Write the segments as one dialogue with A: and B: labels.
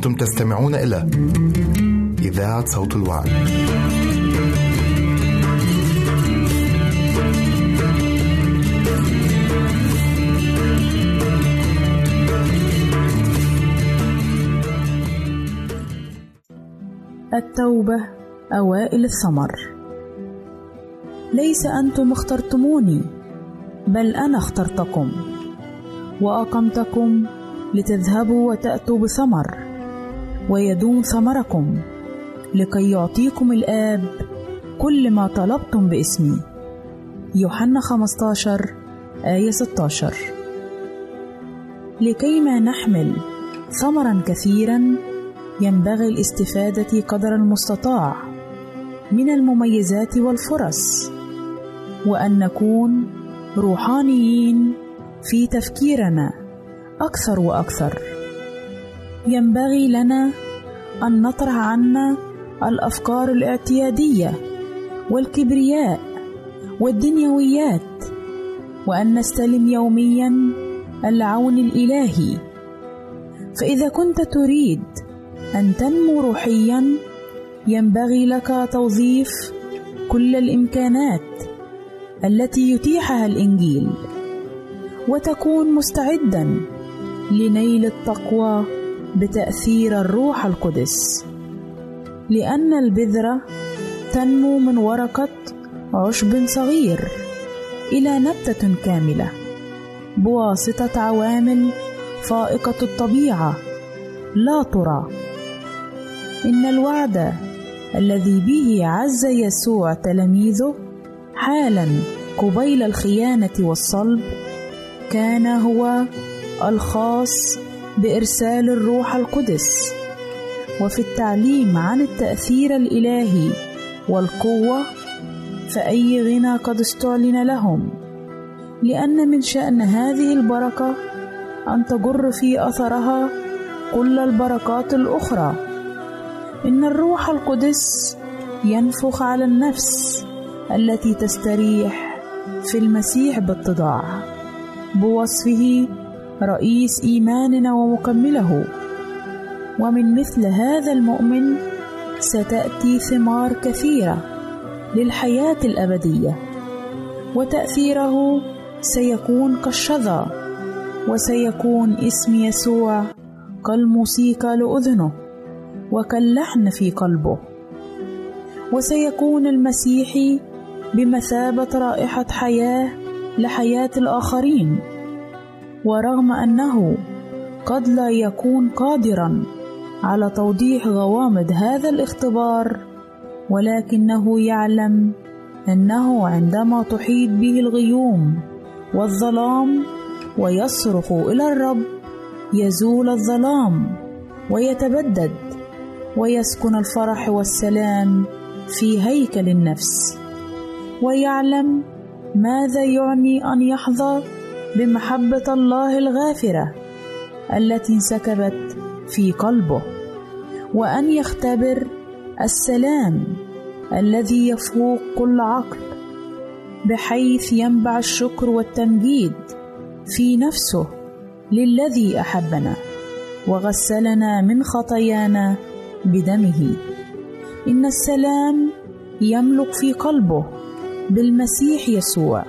A: أنتم تستمعون إلى إذاعة صوت الوعد.
B: التوبة أوائل الثمر ليس أنتم اخترتموني بل أنا اخترتكم وأقمتكم لتذهبوا وتأتوا بثمر ويدوم ثمركم لكي يعطيكم الآب كل ما طلبتم باسمي. يوحنا 15 آية 16 لكي ما نحمل ثمرا كثيرا ينبغي الاستفادة قدر المستطاع من المميزات والفرص وأن نكون روحانيين في تفكيرنا أكثر وأكثر. ينبغي لنا أن نطرح عنا الأفكار الاعتيادية والكبرياء والدنيويات وأن نستلم يوميا العون الإلهي. فإذا كنت تريد أن تنمو روحيا ينبغي لك توظيف كل الإمكانات التي يتيحها الإنجيل وتكون مستعدا لنيل التقوى بتأثير الروح القدس لأن البذرة تنمو من ورقة عشب صغير إلى نبتة كاملة بواسطة عوامل فائقة الطبيعة لا ترى. إن الوعد الذي به عز يسوع تلاميذه حالا قبيل الخيانة والصلب كان هو الخاص بإرسال الروح القدس وفي التعليم عن التأثير الإلهي والقوة فأي غنى قد استعلن لهم. لأن من شأن هذه البركة أن تجر في أثرها كل البركات الأخرى. إن الروح القدس ينفخ على النفس التي تستريح في المسيح باتضاع بوصفه رئيس إيماننا ومكمله. ومن مثل هذا المؤمن ستأتي ثمار كثيرة للحياة الأبدية. وتأثيره سيكون كالشذا وسيكون اسم يسوع كالموسيقى لأذنه وكاللحن في قلبه. وسيكون المسيحي بمثابة رائحة حياة لحياة الآخرين. ورغم أنه قد لا يكون قادرا على توضيح غوامض هذا الاختبار ولكنه يعلم أنه عندما تحيط به الغيوم والظلام ويصرخ إلى الرب يزول الظلام ويتبدد ويسكن الفرح والسلام في هيكل النفس ويعلم ماذا يعني أن يحظى بمحبة الله الغافرة التي انسكبت في قلبه وأن يختبر السلام الذي يفوق كل عقل بحيث ينبع الشكر والتمجيد في نفسه للذي أحبنا وغسلنا من خطايانا بدمه. إن السلام يملك في قلبه بالمسيح يسوع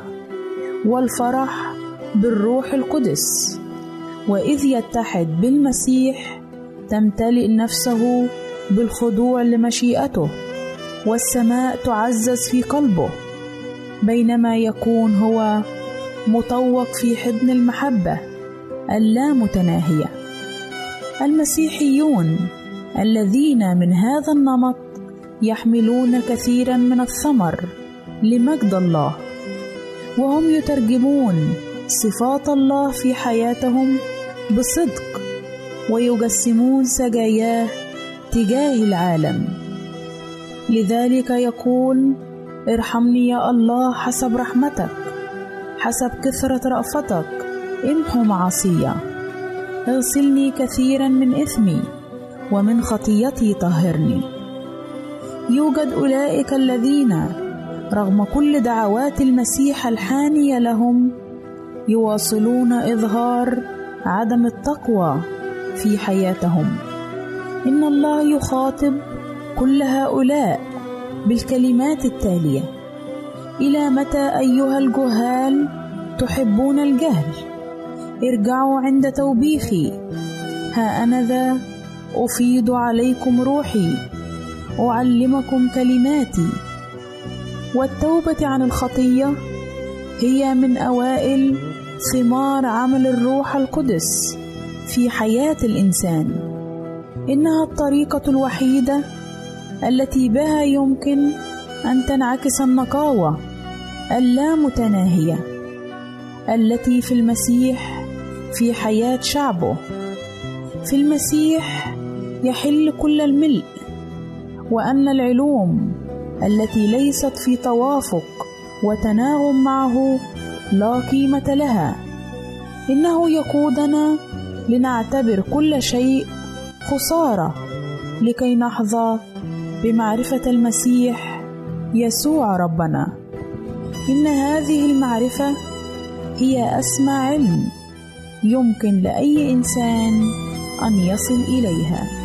B: والفرح بالروح القدس. وإذ يتحد بالمسيح تمتلئ نفسه بالخضوع لمشيئته والسماء تعزز في قلبه بينما يكون هو مطوق في حضن المحبة اللامتناهيه المسيحيون الذين من هذا النمط يحملون كثيرا من الثمر لمجد الله وهم يترجمون صفات الله في حياتهم بصدق ويجسمون سجاياه تجاه العالم. لذلك يقول ارحمني يا الله حسب رحمتك حسب كثرة رأفتك امحو معصية أغسلني كثيرا من إثمي ومن خطيتي طهرني. يوجد أولئك الذين رغم كل دعوات المسيح الحانية لهم يواصلون إظهار عدم التقوى في حياتهم. إن الله يخاطب كل هؤلاء بالكلمات التالية. إلى متى أيها الجهال تحبون الجهل؟ ارجعوا عند توبيخي. ها أنا ذا أفيض عليكم روحي. أعلمكم كلماتي. والتوبة عن الخطية هي من أوائل ثمار عمل الروح القدس في حياة الإنسان. إنها الطريقة الوحيدة التي بها يمكن أن تنعكس النقاوة اللامتناهية التي في المسيح في حياة شعبه. في المسيح يحل كل الملء وأن العلوم التي ليست في توافق وتناغم معه لا قيمة لها. إنه يقودنا لنعتبر كل شيء خسارة لكي نحظى بمعرفة المسيح يسوع ربنا. إن هذه المعرفة هي أسمى علم يمكن لأي إنسان أن يصل إليها.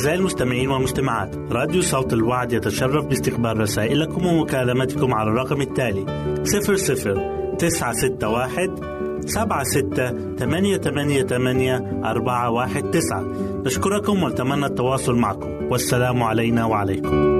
C: أعزائي المستمعين والمستمعات راديو صوت الوعد يتشرف باستقبال رسائلكم ومكالمتكم على الرقم التالي 00 961 سبعة ستة ثمانية ثمانية ثمانية أربعة واحد تسعة. نشكركم ونتمنى التواصل معكم. والسلام علينا وعليكم.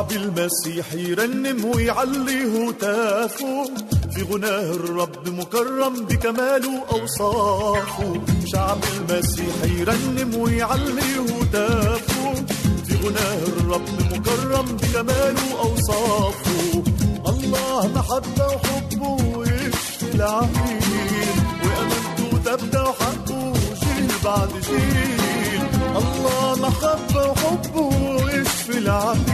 D: شعب المسيح يرنم ويعلي هتافه. في غناه الرب مكرم بكماله أوصافه. شعب المسيح يرنم ويعلي هتافه. في غناه الرب مكرم بكماله أوصافه. الله محبة وحبه ويشفي العقيل وأمانته تبدأ وحقه جيل بعد جيل. الله محبة وحبه ويشفي العقيل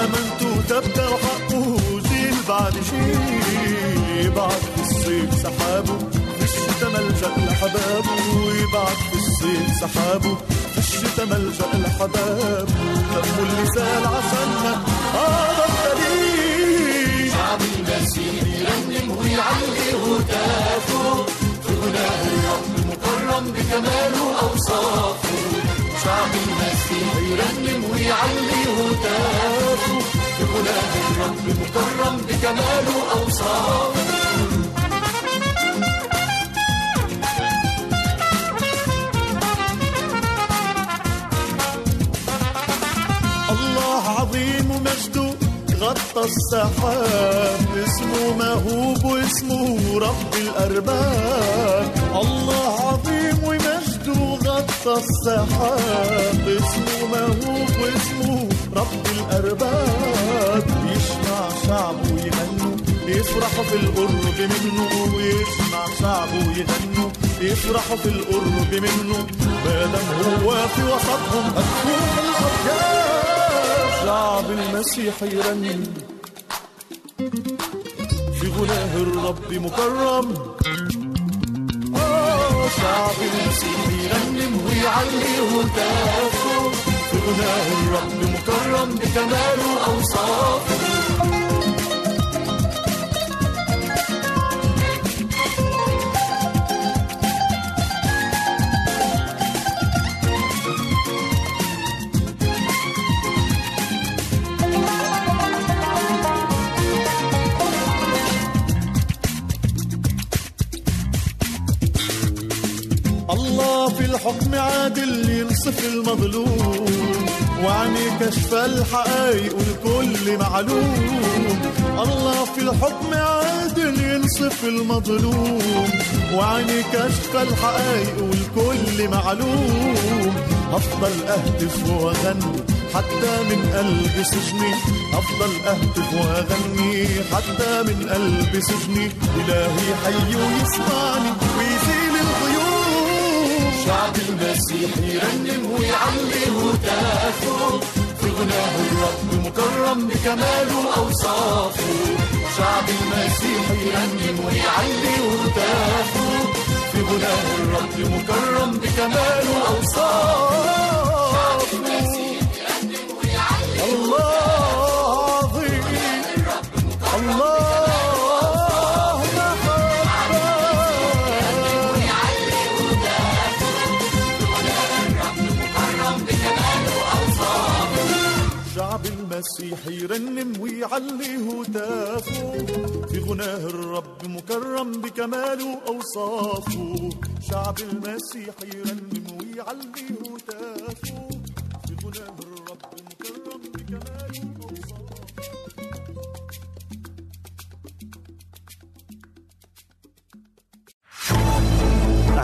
D: وأمانته تبدأ وحقه جيل بعد جيل بعد في الصيف سحابه في الشتا ملجأ لحبابه وبعد في الصيف سحابه في الشتا ملجأ لحبابه دمه اللي سال عشاننا هذا الدليل شعب المسيح يرنم ويعلي هتافه. غناه الرب مكرم بكماله أوصافه. شعب المسيح يرنم ويعلي هتافه في غناه الرب مكرم بكماله أوصافه. الله عظيم ومجده غطى السحاب. اسمه مهوب واسمه رب الأرباب. الله عظيم غطى السحاب اسمه مهوب واسمه رب الأرباب. يسمع شعبه يغنوا يفرحوا في القرب منه. ويسمع شعبه يغنوا يفرحوا في القرب منه. ما دام هو في وسطهم هتكون الأطياب شعب المسيح يرنم في غناه الرب مكرم. شعب المسيح يرنم ويعلي هتافه في غناه الرب مكرم بكماله أوصافه. ينصف المظلوم وعني كشف الحقائق والكل معلوم. الله في الحكم عادل ينصف المظلوم وعني كشف الحقائق والكل معلوم. أفضل أهتف وأغني حتى من قلب سجني. أفضل أهتف وأغني حتى من قلب سجني. إلهي حي ويسمعني. شعب المسيح يرنم ويعلي هتافه في غناه الرب مكرم بكماله أوصافه شعب المسيح يرنم ويعلي هتافه في غناه الرب مكرم بكماله أوصافه المسيح يرنم ويعلي هتافه. في غناه الرب مكرم بكماله أوصافه. شعب المسيح يرنم ويعلي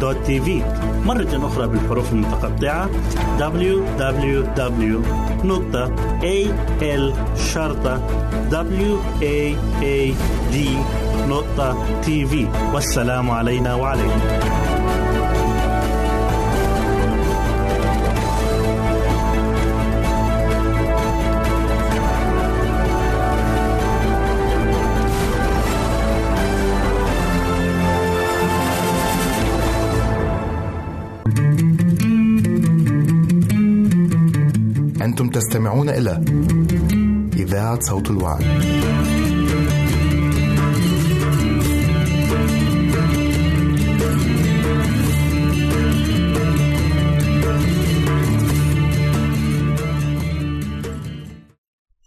C: www.al-waad.tv مرة أخرى بالحروف المتقطعة www.al-waad.tv والسلام علينا وعليكم.
A: أنتم تستمعون إلى إذاعة صوت الوعد.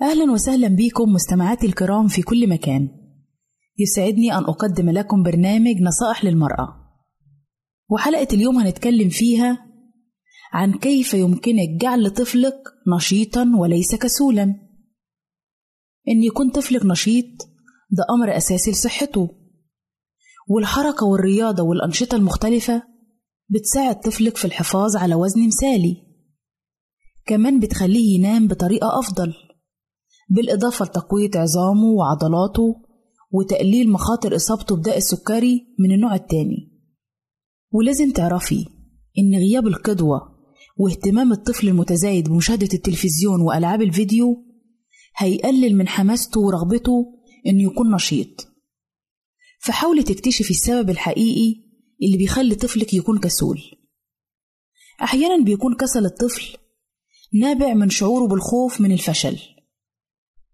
B: أهلا وسهلا بكم مستمعاتي الكرام في كل مكان يسعدني أن أقدم لكم برنامج نصائح للمرأة وحلقة اليوم هنتكلم فيها عن كيف يمكنك جعل طفلك نشيطا وليس كسولا. إن يكون طفلك نشيط ده أمر أساسي لصحته. والحركة والرياضة والأنشطة المختلفة بتساعد طفلك في الحفاظ على وزن مثالي. كمان بتخليه ينام بطريقة أفضل بالإضافة لتقوية عظامه وعضلاته وتقليل مخاطر إصابته بداء السكري من النوع التاني. ولازم تعرفي إن غياب القدوة واهتمام الطفل المتزايد بمشاهدة التلفزيون وألعاب الفيديو هيقلل من حماسته ورغبته إنه يكون نشيط. فحاولي تكتشفي السبب الحقيقي اللي بيخلي طفلك يكون كسول. أحيانا بيكون كسل الطفل نابع من شعوره بالخوف من الفشل.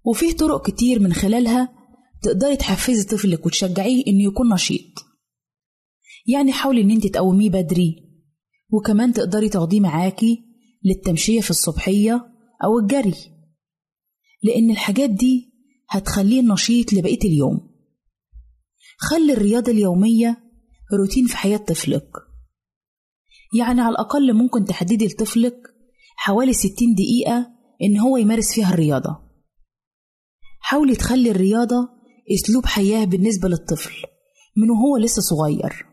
B: وفيه طرق كتير من خلالها تقدري تحفزي طفلك وتشجعيه إنه يكون نشيط. يعني حاولي إن أنت تقوميه بدري وكمان تقدري تاخديه معاكي للتمشية في الصبحية أو الجري لأن الحاجات دي هتخليه نشيط لبقية اليوم. خلي الرياضة اليومية روتين في حياة طفلك. يعني على الأقل ممكن تحددي لطفلك حوالي ستين دقيقة إن هو يمارس فيها الرياضة. حاولي تخلي الرياضة أسلوب حياة بالنسبة للطفل من وهو لسه صغير.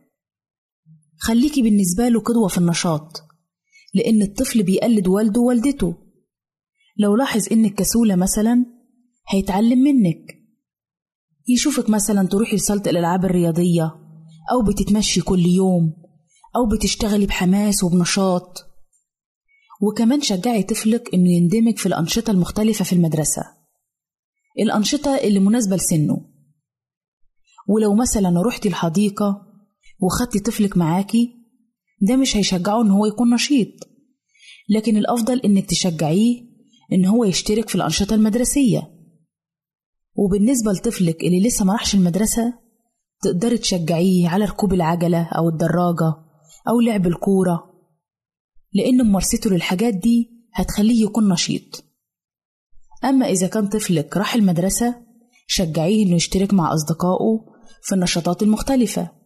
B: خليكي بالنسبة له قدوة في النشاط لأن الطفل بيقلد والده ووالدته. لو لاحظ إنك كسولة مثلا هيتعلم منك. يشوفك مثلا تروحي لصالة الألعاب الرياضية أو بتتمشي كل يوم أو بتشتغلي بحماس وبنشاط. وكمان شجعي طفلك إنه يندمج في الأنشطة المختلفة في المدرسة. الأنشطة اللي مناسبة لسنه. ولو مثلا رحتي الحديقة وخدتي طفلك معاكي ده مش هيشجعه إن هو يكون نشيط. لكن الأفضل إنك تشجعيه إن هو يشترك في الأنشطة المدرسية. وبالنسبة لطفلك اللي لسه ما راحش المدرسة تقدري تشجعيه على ركوب العجلة أو الدراجة أو لعب الكورة لأن ممارسته للحاجات دي هتخليه يكون نشيط. أما إذا كان طفلك راح المدرسة شجعيه إنه يشترك مع أصدقائه في النشاطات المختلفة.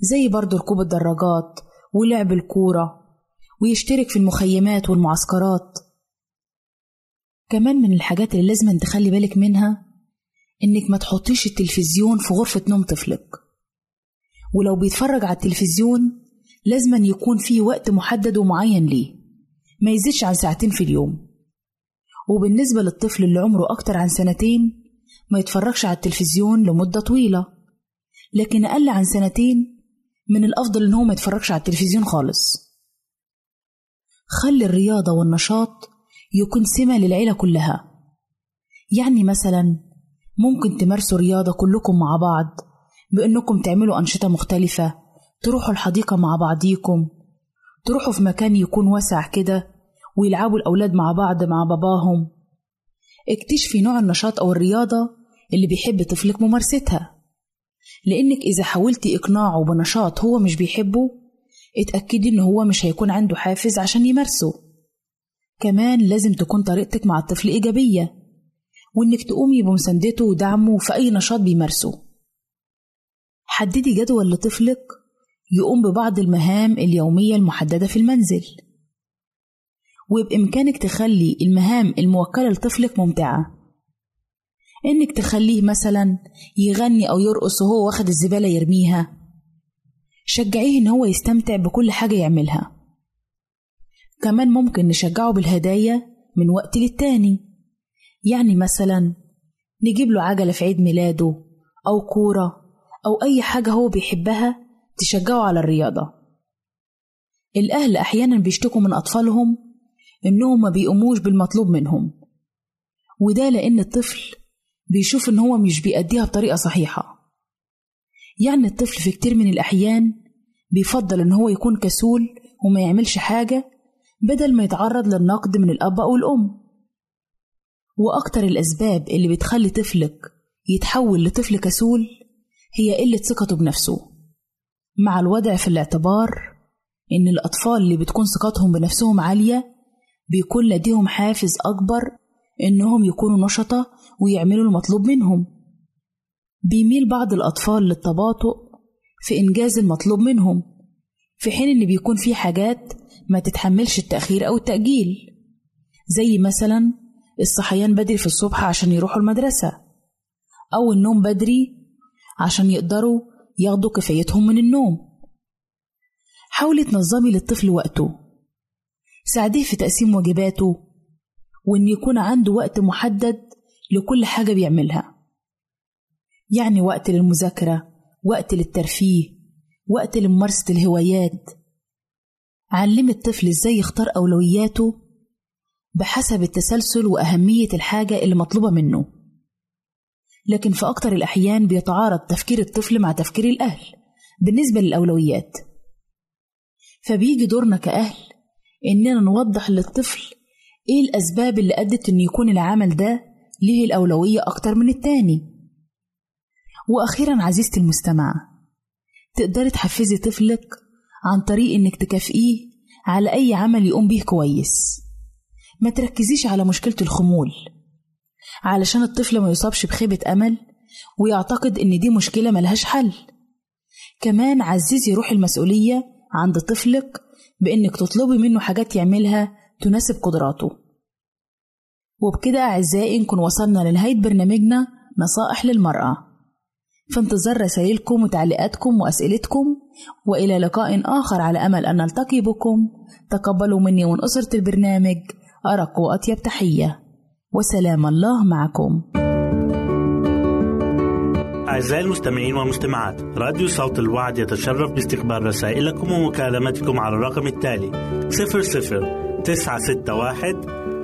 B: زي برضه ركوب الدراجات ولعب الكورة ويشترك في المخيمات والمعسكرات. كمان من الحاجات اللي لازم تخلي بالك منها إنك ما تحطيش التلفزيون في غرفة نوم طفلك. ولو بيتفرج على التلفزيون لازم يكون فيه وقت محدد ومعين ليه ما يزيدش عن ساعتين في اليوم. وبالنسبة للطفل اللي عمره أكتر عن سنتين ما يتفرجش على التلفزيون لمدة طويلة لكن أقل عن سنتين من الأفضل إن هو ما يتفرجش على التلفزيون خالص. خلي الرياضة والنشاط يكون سمة للعيلة كلها. يعني مثلا ممكن تمارسوا رياضة كلكم مع بعض بإنكم تعملوا أنشطة مختلفة تروحوا الحديقة مع بعضيكم تروحوا في مكان يكون واسع كده ويلعبوا الأولاد مع بعض مع باباهم. اكتشفي نوع النشاط أو الرياضة اللي بيحب طفلك ممارستها. لأنك إذا حاولتي إقناعه بنشاط هو مش بيحبه اتأكدي إن هو مش هيكون عنده حافز عشان يمارسه. كمان لازم تكون طريقتك مع الطفل إيجابية وإنك تقومي بمساندته ودعمه في أي نشاط بيمارسه. حددي جدول لطفلك يقوم ببعض المهام اليومية المحددة في المنزل. وبإمكانك تخلي المهام الموكلة لطفلك ممتعة. إنك تخليه مثلا يغني أو يرقص وهو واخد الزبالة يرميها. شجعيه إن هو يستمتع بكل حاجة يعملها. كمان ممكن نشجعه بالهدايا من وقت للتاني. يعني مثلا نجيب له عجلة في عيد ميلاده أو كورة أو أي حاجة هو بيحبها تشجعه على الرياضة. الأهل أحيانا بيشتكوا من أطفالهم إنهم ما بيقوموش بالمطلوب منهم. وده لأن الطفل بيشوف إن هو مش بيأديها بطريقة صحيحة. يعني الطفل في كتير من الأحيان بيفضل إن هو يكون كسول وما يعملش حاجة بدل ما يتعرض للنقد من الأب أو الأم. وأكتر الأسباب اللي بتخلي طفلك يتحول لطفل كسول هي قلة ثقته بنفسه. مع الوضع في الاعتبار إن الأطفال اللي بتكون ثقتهم بنفسهم عالية بيكون لديهم حافز أكبر إنهم يكونوا نشطة ويعملوا المطلوب منهم. بيميل بعض الأطفال للتباطؤ في إنجاز المطلوب منهم في حين إن بيكون في حاجات ما تتحملش التأخير أو التأجيل زي مثلا الصحيان بدري في الصبح عشان يروحوا المدرسة أو النوم بدري عشان يقدروا ياخدوا كفايتهم من النوم. حاولي تنظمي للطفل وقته. ساعديه في تقسيم واجباته وإن يكون عنده وقت محدد لكل حاجة بيعملها. يعني وقت للمذاكرة وقت للترفيه وقت لممارسة الهوايات. علمي الطفل إزاي يختار أولوياته بحسب التسلسل وأهمية الحاجة اللي مطلوبة منه. لكن في أكتر الأحيان بيتعارض تفكير الطفل مع تفكير الأهل بالنسبة للأولويات. فبيجي دورنا كأهل إننا نوضح للطفل إيه الأسباب اللي أدت إن يكون العمل ده ليه الأولوية أكتر من التاني وأخيرا عزيزتي المستمعة تقدري تحفزي طفلك عن طريق إنك تكافئيه على أي عمل يقوم بيه كويس. ما تركزيش على مشكلة الخمول علشان الطفل ما يصابش بخيبة أمل ويعتقد إن دي مشكلة ملهاش حل. كمان عززي روح المسؤولية عند طفلك بإنك تطلبي منه حاجات يعملها تناسب قدراته. وبكده أعزائي نكون وصلنا لنهاية برنامجنا نصائح للمرأة. في انتظار رسائلكم وتعليقاتكم وأسئلتكم وإلى لقاء آخر على أمل أن نلتقي بكم. تقبلوا مني ومن أسرة البرنامج أرق وأطيب تحية. وسلام الله معكم.
C: أعزائي المستمعين والمستمعات راديو صوت الوعد يتشرف باستقبال رسائلكم ومكالمتكم على الرقم التالي 00 961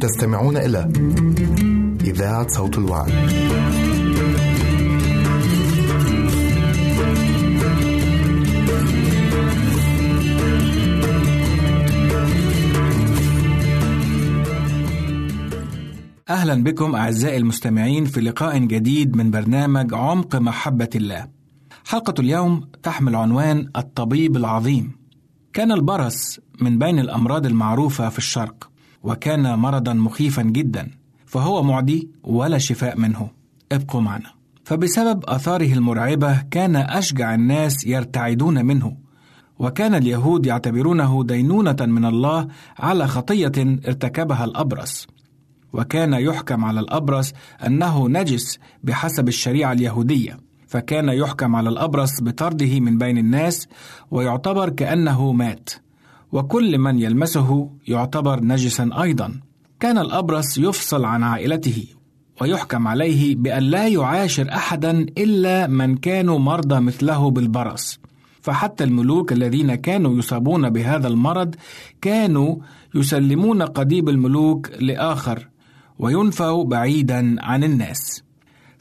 A: تستمعون إلى إذاعة صوت الوعي.
E: أهلا بكم أعزائي المستمعين في لقاء جديد من برنامج عمق محبة الله
F: حلقة اليوم تحمل عنوان الطبيب العظيم. كان البرص من بين الأمراض المعروفة في الشرق، وكان مرضا مخيفا جدا، فهو معدي ولا شفاء منه. ابقوا معنا. فبسبب آثاره المرعبة كان أشجع الناس يرتعدون منه، وكان اليهود يعتبرونه دينونة من الله على خطية ارتكبها الأبرص. وكان يحكم على الأبرص أنه نجس بحسب الشريعة اليهودية. فكان يحكم على الأبرص بطرده من بين الناس ويعتبر كأنه مات وكل من يلمسه يعتبر نجسا أيضا. كان الأبرص يفصل عن عائلته ويحكم عليه بأن لا يعاشر أحدا إلا من كانوا مرضى مثله بالبرص. فحتى الملوك الذين كانوا يصابون بهذا المرض كانوا يسلمون قضيب الملوك لآخر وينفوا بعيدا عن الناس.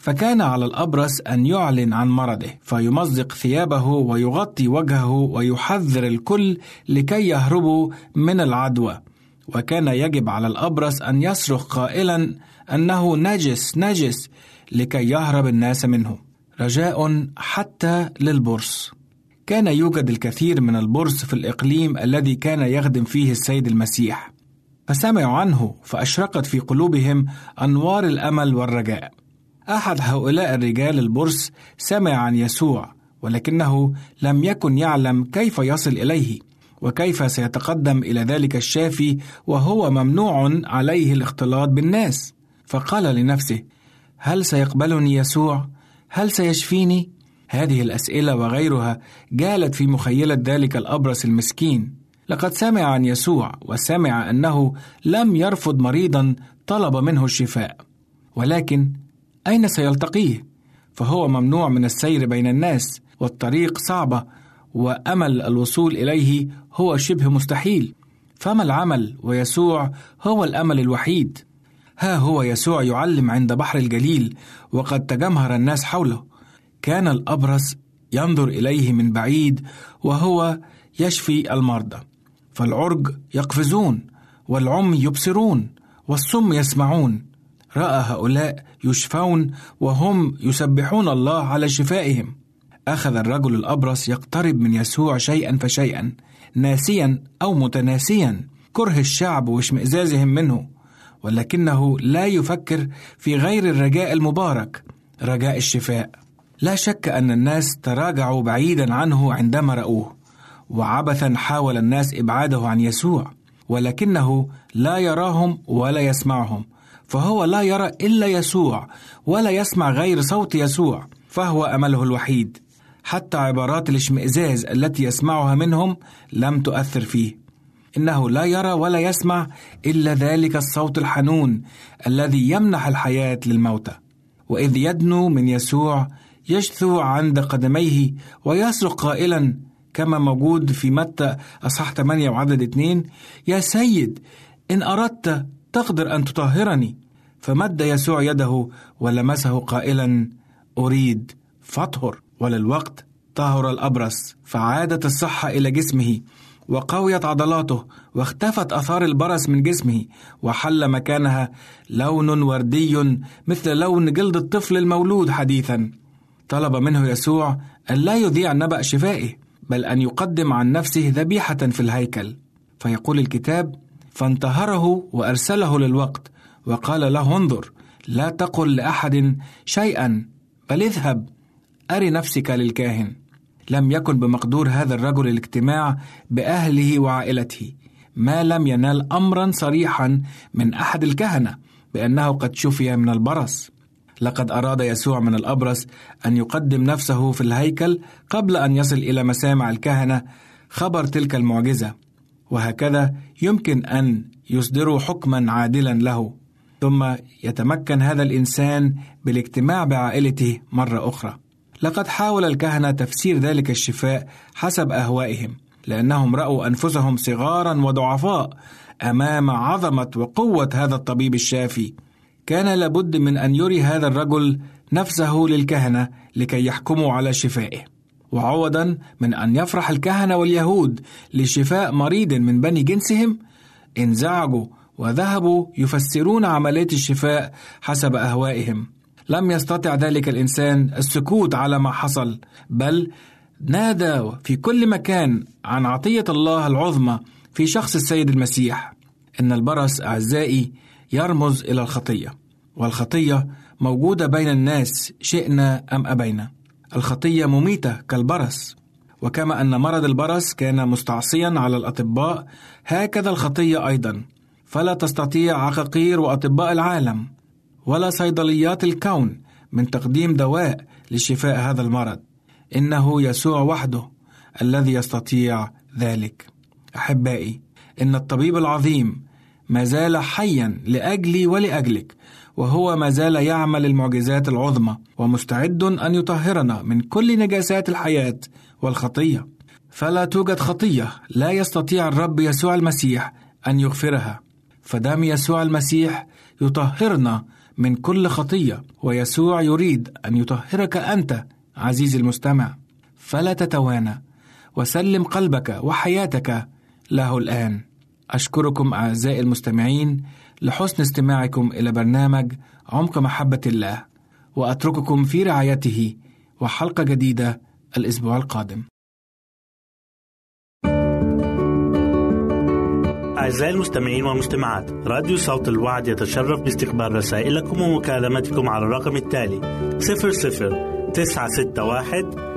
F: فكان على الأبرص أن يعلن عن مرضه فيمزق ثيابه ويغطي وجهه ويحذر الكل لكي يهربوا من العدوى. وكان يجب على الأبرص أن يصرخ قائلا أنه نجس نجس لكي يهرب الناس منه. رجاء حتى للبرص. كان يوجد الكثير من البرص في الإقليم الذي كان يخدم فيه السيد المسيح. فسمعوا عنه فأشرقت في قلوبهم أنوار الأمل والرجاء. أحد هؤلاء الرجال البرص سمع عن يسوع ولكنه لم يكن يعلم كيف يصل إليه وكيف سيتقدم إلى ذلك الشافي وهو ممنوع عليه الاختلاط بالناس فقال لنفسه هل سيقبلني يسوع؟ هل سيشفيني؟ هذه الأسئلة وغيرها جالت في مخيلة ذلك الأبرص المسكين لقد سمع عن يسوع وسمع أنه لم يرفض مريضا طلب منه الشفاء ولكن أين سيلتقيه؟ فهو ممنوع من السير بين الناس والطريق صعبة وأمل الوصول إليه هو شبه مستحيل. فما العمل؟ ويسوع هو الأمل الوحيد. ها هو يسوع يعلم عند بحر الجليل وقد تجمهر الناس حوله. كان الأبرص ينظر إليه من بعيد وهو يشفي المرضى. فالعرج يقفزون والعمي يبصرون والصم يسمعون. رأى هؤلاء يشفون وهم يسبحون الله على شفائهم. أخذ الرجل الأبرص يقترب من يسوع شيئا فشيئا ناسيا أو متناسيا كره الشعب واشمئزازهم منه ولكنه لا يفكر في غير الرجاء المبارك رجاء الشفاء. لا شك أن الناس تراجعوا بعيدا عنه عندما رأوه وعبثا حاول الناس إبعاده عن يسوع ولكنه لا يراهم ولا يسمعهم. فهو لا يرى إلا يسوع ولا يسمع غير صوت يسوع فهو أمله الوحيد. حتى عبارات الاشمئزاز التي يسمعها منهم لم تؤثر فيه. إنه لا يرى ولا يسمع إلا ذلك الصوت الحنون الذي يمنح الحياة للموتى. وإذ يدنو من يسوع يجثو عند قدميه ويصرخ قائلا كما موجود في متى أصح 8 وعدد 2 يا سيد إن أردت تقدر أن تطهرني. فمد يسوع يده ولمسه قائلا أريد فاطهر وللوقت طهر الأبرص فعادت الصحة إلى جسمه وقويت عضلاته واختفت آثار البرص من جسمه وحل مكانها لون وردي مثل لون جلد الطفل المولود حديثا. طلب منه يسوع أن لا يذيع نبأ شفائه بل أن يقدم عن نفسه ذبيحة في الهيكل. فيقول الكتاب فانتهره وأرسله للوقت وقال له انظر لا تقل لأحد شيئا بل اذهب أري نفسك للكاهن. لم يكن بمقدور هذا الرجل الاجتماع بأهله وعائلته ما لم ينال أمرا صريحا من أحد الكهنة بأنه قد شفي من البرص. لقد أراد يسوع من الأبرص أن يقدم نفسه في الهيكل قبل أن يصل إلى مسامع الكهنة خبر تلك المعجزة. وهكذا يمكن أن يصدروا حكما عادلا له. ثم يتمكن هذا الإنسان بالاجتماع بعائلته مرة أخرى. لقد حاول الكهنة تفسير ذلك الشفاء حسب أهوائهم لأنهم رأوا أنفسهم صغارا وضعفاء أمام عظمة وقوة هذا الطبيب الشافي. كان لابد من أن يري هذا الرجل نفسه للكهنة لكي يحكموا على شفائه. وعوضا من أن يفرح الكهنة واليهود لشفاء مريض من بني جنسهم انزعجوا وذهبوا يفسرون عملية الشفاء حسب أهوائهم. لم يستطع ذلك الإنسان السكوت على ما حصل بل نادى في كل مكان عن عطية الله العظمى في شخص السيد المسيح. إن البرص أعزائي يرمز إلى الخطية والخطية موجودة بين الناس شئنا أم أبينا. الخطية مميتة كالبرص. وكما أن مرض البرص كان مستعصيا على الأطباء هكذا الخطية أيضا. فلا تستطيع عقاقير وأطباء العالم ولا صيدليات الكون من تقديم دواء لشفاء هذا المرض. إنه يسوع وحده الذي يستطيع ذلك. أحبائي إن الطبيب العظيم ما زال حيا لأجلي ولأجلك. وهو ما زال يعمل المعجزات العظمى ومستعد أن يطهرنا من كل نجاسات الحياة والخطية. فلا توجد خطية لا يستطيع الرب يسوع المسيح أن يغفرها. فدم يسوع المسيح يطهرنا من كل خطية ويسوع يريد أن يطهرك أنت عزيزي المستمع. فلا تتوانى وسلم قلبك وحياتك له الآن. أشكركم أعزائي المستمعين لحسن استماعكم إلى برنامج عمق محبة الله وأترككم في رعايته وحلقة جديدة الأسبوع القادم.
C: أعزائي المستمعين والمستمعات راديو صوت الوعد يتشرف باستقبال رسائلكم ومكالمتكم على الرقم التالي 00 961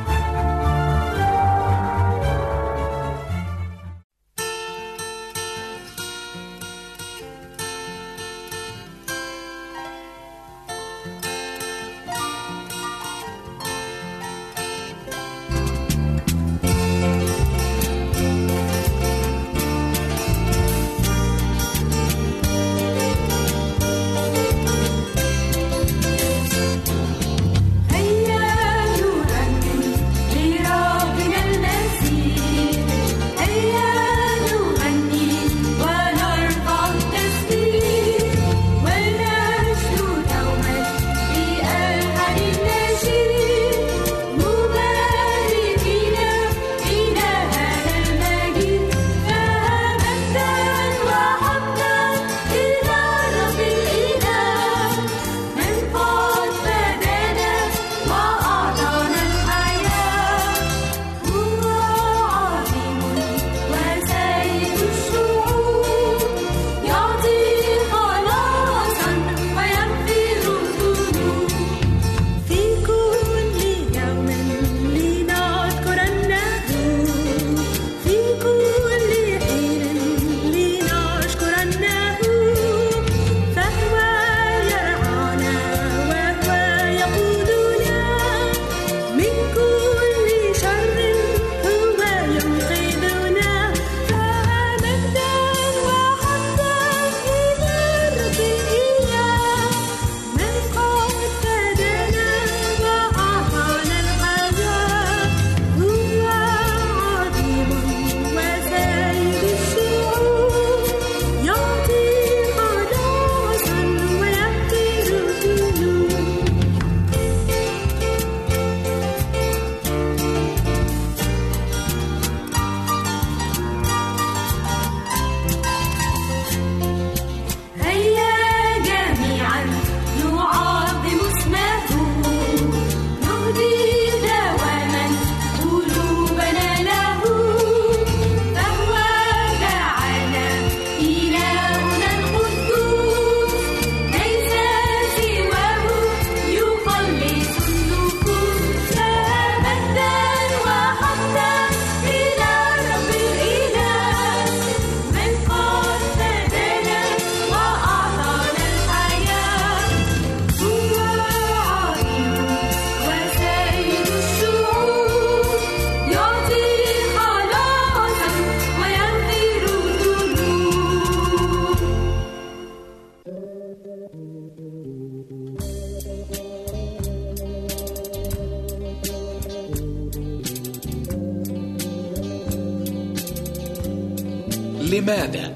G: لماذا؟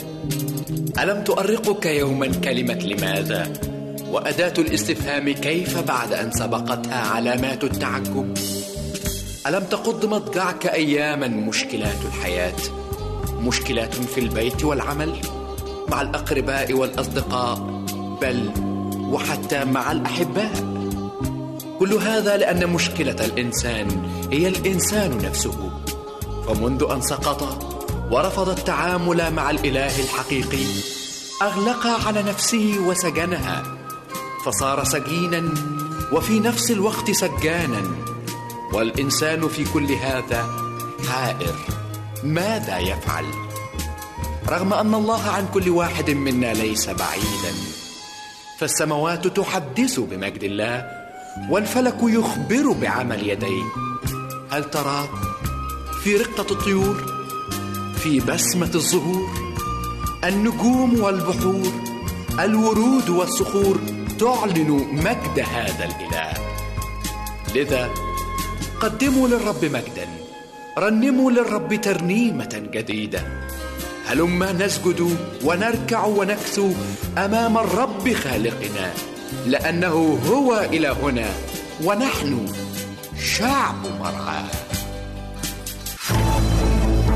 G: ألم تؤرقك يوما كلمة لماذا؟ وأداة الاستفهام كيف بعد أن سبقتها علامات التعجب؟ ألم تقض مضجعك أياما مشكلات الحياة؟ مشكلات في البيت والعمل؟ مع الأقرباء والأصدقاء بل وحتى مع الأحباء كل هذا لأن مشكلة الإنسان هي الإنسان نفسه فمنذ أن سقط ورفض التعامل مع الإله الحقيقي أغلق على نفسه وسجنها. فصار سجينا وفي نفس الوقت سجانا. والإنسان في كل هذا حائر. ماذا يفعل؟ رغم أن الله عن كل واحد منا ليس بعيدا. فالسماوات تحدث بمجد الله والفلك يخبر بعمل يديه. هل ترى في رقة الطيور؟ في بسمة الزهور النجوم والبحور الورود والصخور تعلن مجد هذا الإله. لذا قدموا للرب مجدا رنموا للرب ترنيمة جديدة هلما نسجد ونركع ونكثو أمام الرب خالقنا لأنه هو إلهنا ونحن شعب مرعاه.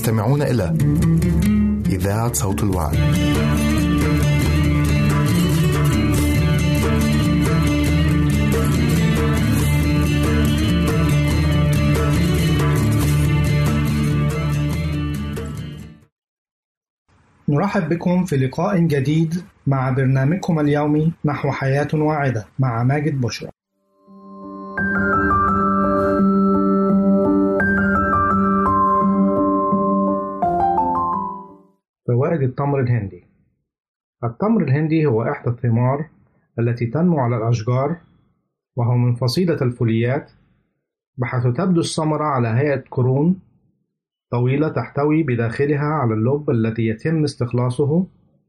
A: تستمعون إلى إذاعة صوت الوعد.
H: نرحب بكم في لقاء جديد مع برنامجكم اليومي نحو حياة واعدة مع ماجد بشرى. فوائد التمر الهندي. التمر الهندي هو إحدى الثمار التي تنمو على الأشجار وهو من فصيلة الفوليات بحيث تبدو الثمرة على هيئة قرون طويلة تحتوي بداخلها على اللب الذي يتم استخلاصه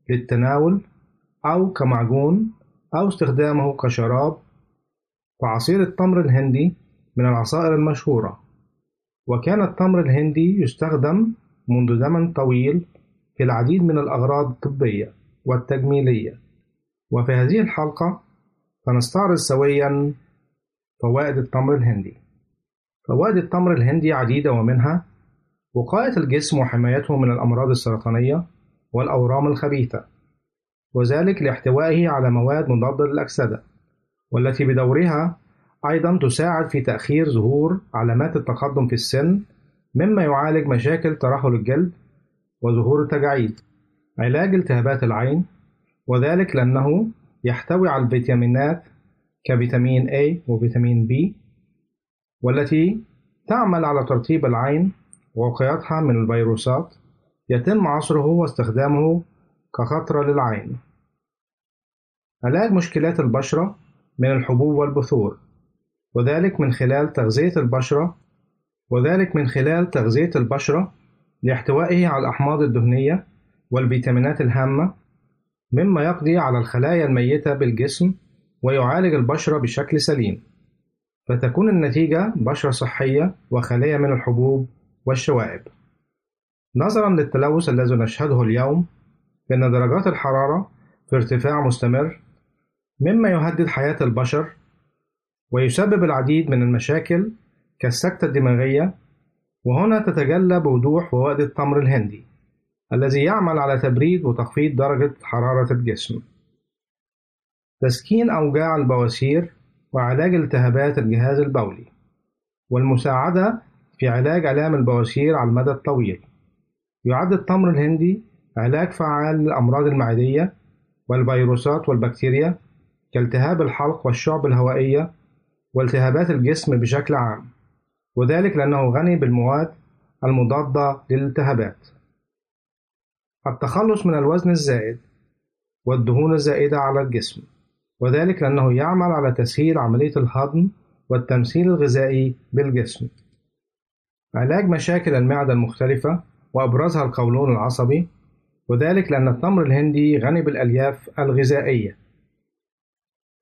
H: للتناول أو كمعجون أو استخدامه كشراب. وعصير التمر الهندي من العصائر المشهورة وكان التمر الهندي يستخدم منذ زمن طويل في العديد من الأغراض الطبية والتجميلية. وفي هذه الحلقة سنستعرض سويا فوائد التمر الهندي. فوائد التمر الهندي عديدة ومنها وقاية الجسم وحمايته من الأمراض السرطانية والأورام الخبيثة وذلك لاحتوائه على مواد مضادة للأكسدة والتي بدورها أيضا تساعد في تأخير ظهور علامات التقدم في السن مما يعالج مشاكل ترهل الجلد وظهور التجاعيد علاج التهابات العين وذلك لأنه يحتوي على الفيتامينات كفيتامين A وفيتامين B والتي تعمل على ترطيب العين ووقايتها من الفيروسات يتم عصره واستخدامه كخطرة للعين. علاج مشكلات البشرة من الحبوب والبثور وذلك من خلال تغذية البشرة وذلك من خلال تغذية البشرة لاحتوائه على الأحماض الدهنية والفيتامينات الهامة مما يقضي على الخلايا الميتة بالجسم ويعالج البشرة بشكل سليم. فتكون النتيجة بشرة صحية وخالية من الحبوب والشوائب. نظرا للتلوث الذي نشهده اليوم فإن درجات الحرارة في ارتفاع مستمر مما يهدد حياة البشر ويسبب العديد من المشاكل كالسكتة الدماغية وهنا تتجلى بوضوح فوائد التمر الهندي الذي يعمل على تبريد وتخفيض درجة حرارة الجسم. تسكين أوجاع البواسير وعلاج التهابات الجهاز البولي والمساعدة في علاج آلام البواسير على المدى الطويل. يعد التمر الهندي علاج فعال للأمراض المعدية والفيروسات والبكتيريا كالتهاب الحلق والشعب الهوائية والتهابات الجسم بشكل عام. وذلك لأنه غني بالمواد المضادة للالتهابات. التخلص من الوزن الزائد والدهون الزائدة على الجسم وذلك لأنه يعمل على تسهيل عملية الهضم والتمثيل الغذائي بالجسم. علاج مشاكل المعدة المختلفة وأبرزها القولون العصبي وذلك لأن التمر الهندي غني بالألياف الغذائية.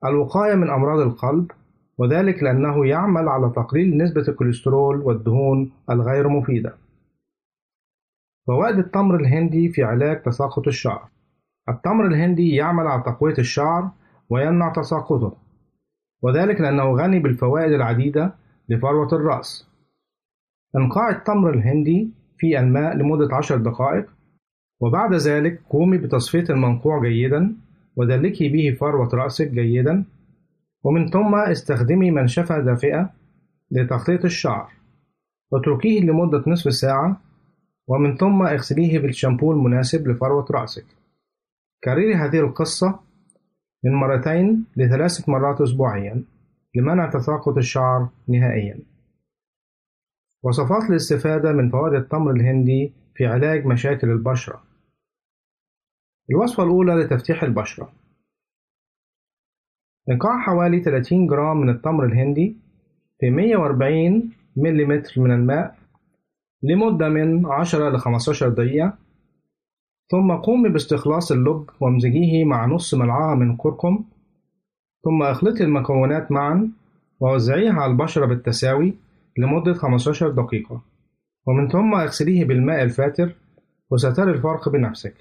H: الوقاية من أمراض القلب وذلك لأنه يعمل على تقليل نسبة الكوليسترول والدهون الغير مفيدة. فوائد التمر الهندي في علاج تساقط الشعر. التمر الهندي يعمل على تقوية الشعر ويمنع تساقطه وذلك لأنه غني بالفوائد العديدة لفروة الرأس. إنقاع التمر الهندي في الماء لمدة عشر دقائق وبعد ذلك قومي بتصفية المنقوع جيدا ودلكي به فروة رأسك جيدا ومن ثم استخدمي منشفة دافئة لتغطية الشعر واتركيه لمدة نصف ساعة ومن ثم اغسليه بالشامبو المناسب لفروة رأسك. كرري هذه القصة من مرتين لثلاثة مرات أسبوعيا لمنع تساقط الشعر نهائيا. وصفات الاستفادة من فوائد التمر الهندي في علاج مشاكل البشرة. الوصفة الأولى لتفتيح البشرة. إنقاع حوالي 30 جرام من التمر الهندي في 140 ملم من الماء لمدة من 10 ل 15 دقيقة ثم قومي باستخلاص اللب وامزجيه مع نص ملعقة من كركم ثم اخلطي المكونات معا ووزعيها على البشرة بالتساوي لمدة 15 دقيقة ومن ثم اغسليه بالماء الفاتر وسترى الفرق بنفسك.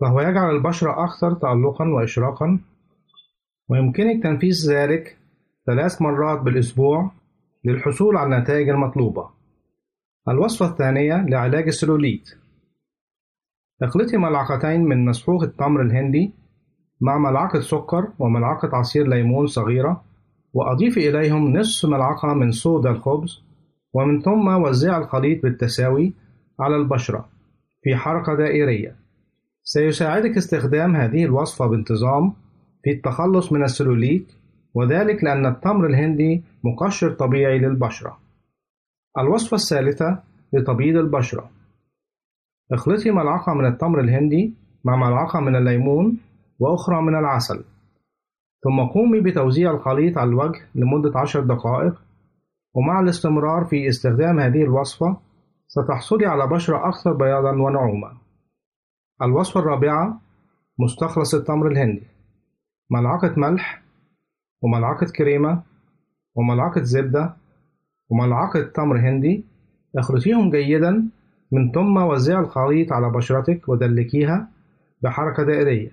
H: فهو يجعل البشرة أكثر تألقا وإشراقا ويمكنك تنفيذ ذلك ثلاث مرات بالأسبوع للحصول على النتائج المطلوبة. الوصفة الثانية لعلاج السلوليت اخلطي ملعقتين من مسحوق التمر الهندي مع ملعقة سكر وملعقة عصير ليمون صغيرة وأضيفي إليهم نصف ملعقة من صودا الخبز ومن ثم وزعي الخليط بالتساوي على البشرة في حركة دائرية. سيساعدك استخدام هذه الوصفة بانتظام في التخلص من السلوليت وذلك لأن التمر الهندي مقشر طبيعي للبشرة. الوصفة الثالثة لتبييض البشرة. اخلطي ملعقة من التمر الهندي مع ملعقة من الليمون وأخرى من العسل. ثم قومي بتوزيع الخليط على الوجه لمدة عشر دقائق ومع الاستمرار في استخدام هذه الوصفة ستحصلي على بشرة أكثر بياضا ونعومة الوصفة الرابعة مستخلص التمر الهندي. ملعقة ملح وملعقة كريمة وملعقة زبدة وملعقة تمر هندي اخلطيهم جيدا من ثم وزعي الخليط على بشرتك ودلكيها بحركة دائرية.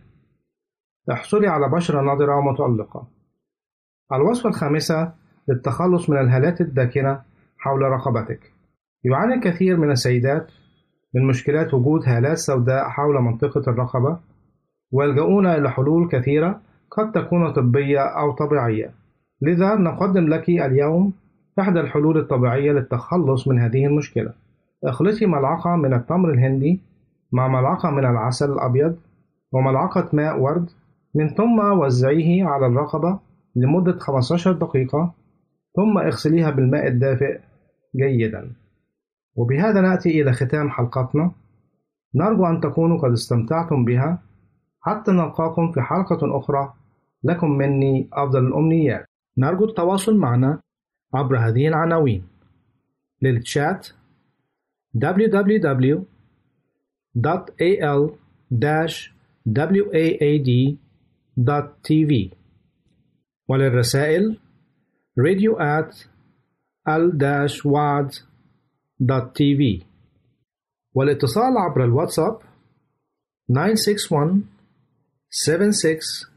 H: احصلي على بشرة نضرة ومتألقة. الوصفة الخامسة للتخلص من الهالات الداكنة حول رقبتك. يعاني الكثير من السيدات من مشكلات وجود هالات سوداء حول منطقة الرقبة ويلجؤون إلى حلول كثيرة قد تكون طبية أو طبيعية. لذا نقدم لك اليوم إحدى الحلول الطبيعية للتخلص من هذه المشكلة. اخلطي ملعقة من التمر الهندي مع ملعقة من العسل الأبيض وملعقة ماء ورد من ثم وزعيه على الرقبة لمدة 15 دقيقة ثم اغسليها بالماء الدافئ جيدا. وبهذا نأتي إلى ختام حلقتنا. نرجو أن تكونوا قد استمتعتم بها. حتى نلقاكم في حلقة أخرى. لكم مني أفضل الأمنيات. نرجو التواصل معنا عبر هذه العناوين. للتشات www.al-waad.tv وللرسائل radio at al-wad.tv والاتصال عبر الواتساب 961 76